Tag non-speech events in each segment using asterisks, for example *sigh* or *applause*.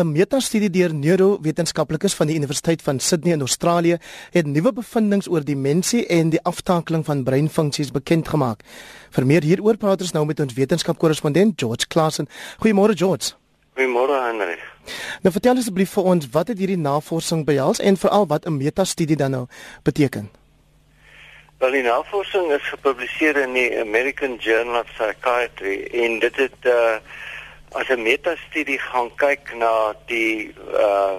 'n Metastudie deur neurowetenskaplikes van die Universiteit van Sydney in Australië het nuwe bevindinge oor demensie en die aftakeling van breinfunksies bekend gemaak. Vir meer hieroor praat ons nou met ons wetenskapkorrespondent George Klassen. Goeiemôre George. Goeiemôre Henry. Nou vertel asseblief vir ons wat het hierdie navorsing behels en veral wat 'n metastudie dan nou beteken? Wel die navorsing is gepubliseer in die American Journal of Psychiatry en dit het uh as 'n metastudie gaan kyk na die uh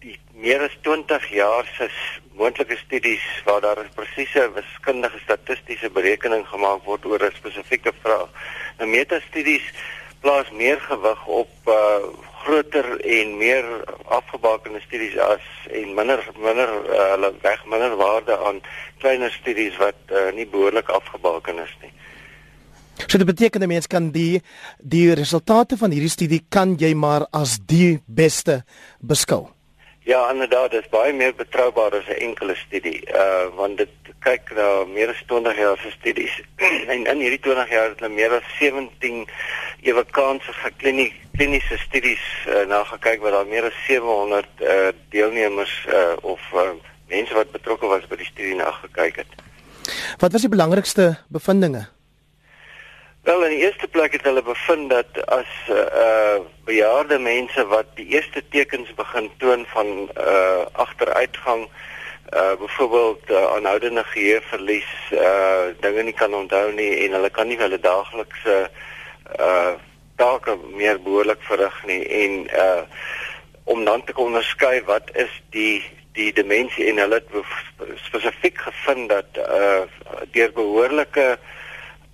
die meer as 20 jaar se moontlike studies waar daar 'n presiese wiskundige statistiese berekening gemaak word oor 'n spesifieke vraag. Nou metastudies plaas meer gewig op uh groter en meer afgebakende studies as en minder minder uh, hulle uh, weg minder waarde aan kleiner studies wat uh, nie behoorlik afgebaken is nie. So dit beteken 'n mens kan die die resultate van hierdie studie kan jy maar as die beste beskou. Ja, inderdaad, dit is baie meer betroubaar as 'n enkele studie. Uh want dit kyk na meer as 20 jaar se studies. *clears throat* en in hierdie 20 jaar het hulle meer as 17 ewe kanse gekliniese kliniese studies uh, na gekyk waar daar meer as 700 uh deelnemers uh of uh, mense wat betrokke was by die studie na gekyk het. Wat was die belangrikste bevindinge? Wel in die eerste plek het hulle bevind dat as uh bejaarde mense wat die eerste tekens begin toon van uh agteruitgang uh byvoorbeeld uh, aanhoudende geheueverlies uh dinge nie kan onthou nie en hulle kan nie hulle daaglikse uh take meer behoorlik verrig nie en uh om dan te kon onderskei wat is die die demensie en hulle het spesifiek gevind dat uh deur behoorlike uh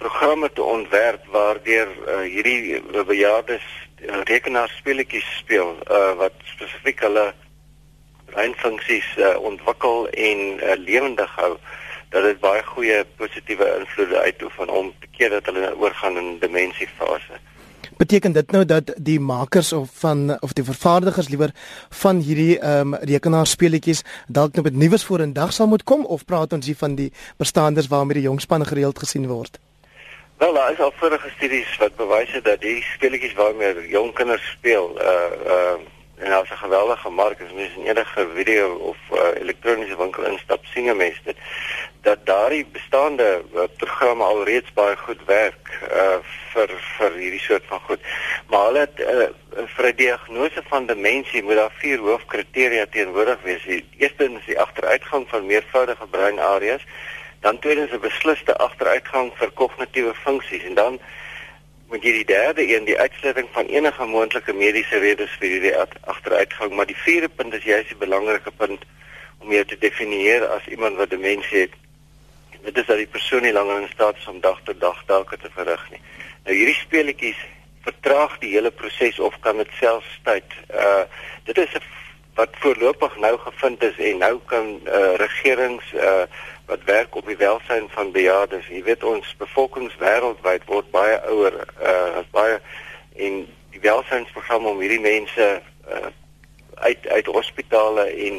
programme te ontwerp waardeur uh, hierdie bejaardes uh, rekenaarspeletjies speel uh, wat spesifiek hulle breinfunksies uh, ontwikkel en uh, lewendig hou dat dit baie goeie positiewe invloede uitoefen om te keer dat hulle oorgaan in dementiefase. Beteken dit nou dat die makers of van of die vervaardigers liewer van hierdie ehm um, rekenaarspeletjies dalk nou met nuus voor in dag sal moet kom of praat ons hier van die bestaanders waarmee die jongspanne gereeld gesien word? Wel, daar is al vorige studies wat bewys het dat die speletjies waarmee jong kinders speel, uh uh en daar's 'n geweldige mark as mens in enige video of uh, elektroniese winkel instap sien jy mens dit dat daardie bestaande uh, programme alreeds baie goed werk uh vir vir hierdie soort van goed. Maar hulle het uh, vir 'n diagnose van demensie moet daar vier hoofkriteria teenwoordig wees. Die eerste is die agteruitgang van meervoudige breinareas dan tweedens 'n besliste agteruitgang vir kognitiewe funksies en dan moet jy die derde een die uitsluiting van enige moontlike mediese redes vir hierdie agteruitgang maar die vierde punt is juist die belangrike punt om jou te definieer as iemand wat demensie het. Dit is dat die persoon nie langer in staat is om dag tot dag take te verrig nie. Nou hierdie speletjies vertraag die hele proses of kan dit self tyd. Uh dit is wat voorlopig nou gevind is en nou kan uh regerings uh wat werk op die welsyn van bejaardes. Jy weet ons bevolkings wêreldwyd word baie ouer, uh as baie en die welsynsprogram om hierdie mense uh uit uit hospitale en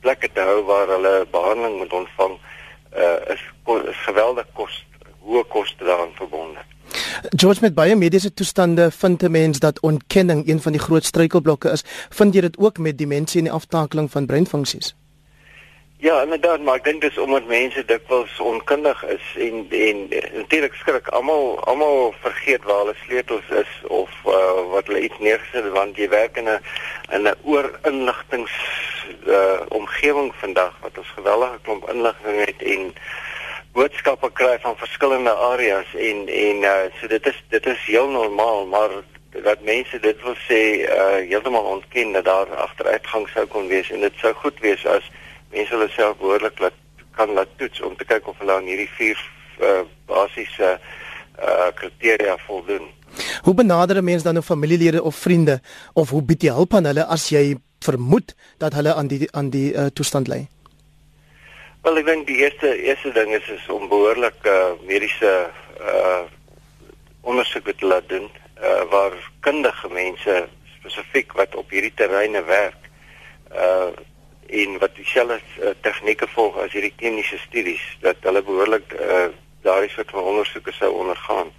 plekke te hou waar hulle behandeling moet ontvang uh is, is geweldig kos hoë koste daaraan verbonde. George met baie mediese toestande vind 'n mens dat ontkenning een van die groot struikelblokke is. Vind jy dit ook met demensie en die aftakeling van breinfunksies? Ja, inderdaad, maar ek dink dis omdat mense dikwels onkundig is en en natuurlik skrik almal almal vergeet waar hulle sleutels is of uh, wat hulle iets neergesit het want jy werk in 'n in 'n oorinligtings uh, omgewing vandag wat ons geweldige klomp inligting het en boodskappe kry van verskillende areas en en uh, so dit is dit is heel normaal, maar dat mense dit wil sê uh, heeltemal ontken dat daar agteruitgang sou kon wees en dit sou goed wees as mense hulle self behoorlik laat kan laat toets om te kyk of hulle aan hierdie vier uh, basiese uh, kriteria voldoen. Hoe benader 'n mens dan 'n familielede of vriende of hoe bied jy hulp aan hulle as jy vermoed dat hulle aan die aan die uh, toestand ly? Wel ek dink die eerste eerste ding is is om behoorlik uh, mediese uh, ondersoek te laat doen uh, waar kundige mense spesifiek wat op hierdie terreine werk uh en wat dieselfde uh, tegnieke volg as hierdie kliniese studies dat hulle behoorlik uh, daardie soort van ondersoeke sou ondergaan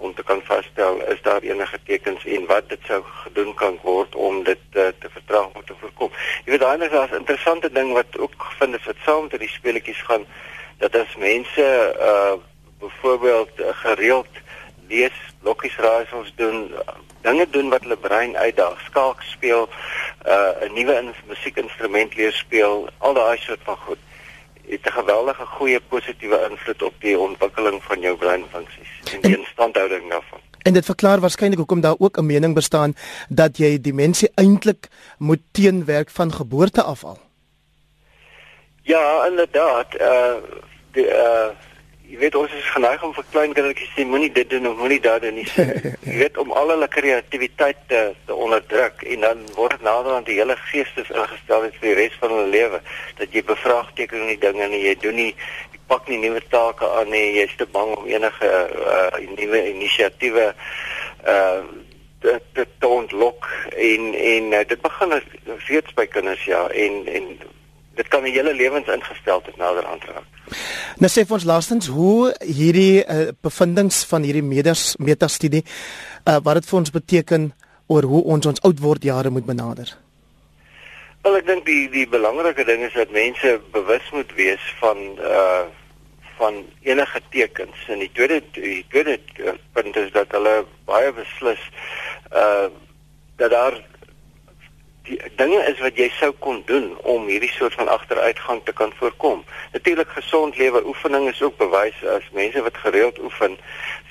om te kan vasstel is daar enige tekens en wat dit sou gedoen kan word om dit uh, te vertraag of te voorkom. Jy weet daai is 'n interessante ding wat ook gevind is wat saam met die speletjies gaan dat as mense uh byvoorbeeld uh, gereeld lees, lokkies raaisels doen, dinge doen wat hulle brein uitdaag, skaak speel, uh 'n nuwe musiekinstrument leer speel, al daai soort van goed het 'n geweldige goeie positiewe invloed op die ontwikkeling van jou breinfunksies en die instandhouding daarvan. En dit verklaar waarskynlik hoekom daar ook 'n mening bestaan dat jy die mense eintlik moet teenwerk van geboorte af al. Ja, inderdaad, uh die uh jy weet ons is geneig om vir klein kindertjies sê moenie dit doen of moenie dat doen nie. *laughs* jy weet om al hulle kreatiwiteit te, te onderdruk en dan word nader aan die hele geestes ingestel vir die res van hulle lewe dat jy bevraagteken die dinge en jy doen nie jy pak nie nuwe take aan nie jy's te bang om enige uh, nuwe inisiatiewe uh dit dit ontlok en en uh, dit begin as reeds by kinders ja en en dit kan 'n hele lewens ingestel het nader aan raak. Nou sê vir ons laastens hoe hierdie uh, bevindinge van hierdie meders metastudie uh, wat dit vir ons beteken oor hoe ons ons oud word jare moet benader. Wel ek dink die die belangrike ding is dat mense bewus moet wees van uh van enige tekens en die tweede die tweede punt is dat hulle baie beslis uh dat daar die dinge is wat jy sou kon doen om hierdie soort van agteruitgang te kan voorkom. Natuurlik gesond lewe oefening is ook bewys as mense wat gereeld oefen,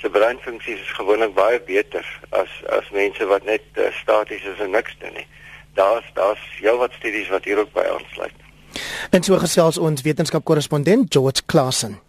se breinfunksies is gewoonlik baie beter as as mense wat net uh, staties is en niks doen nie. Daar's daar's heelwat studies wat hier ook by aansluit. En so gesels ons wetenskapkorrespondent George Klassen.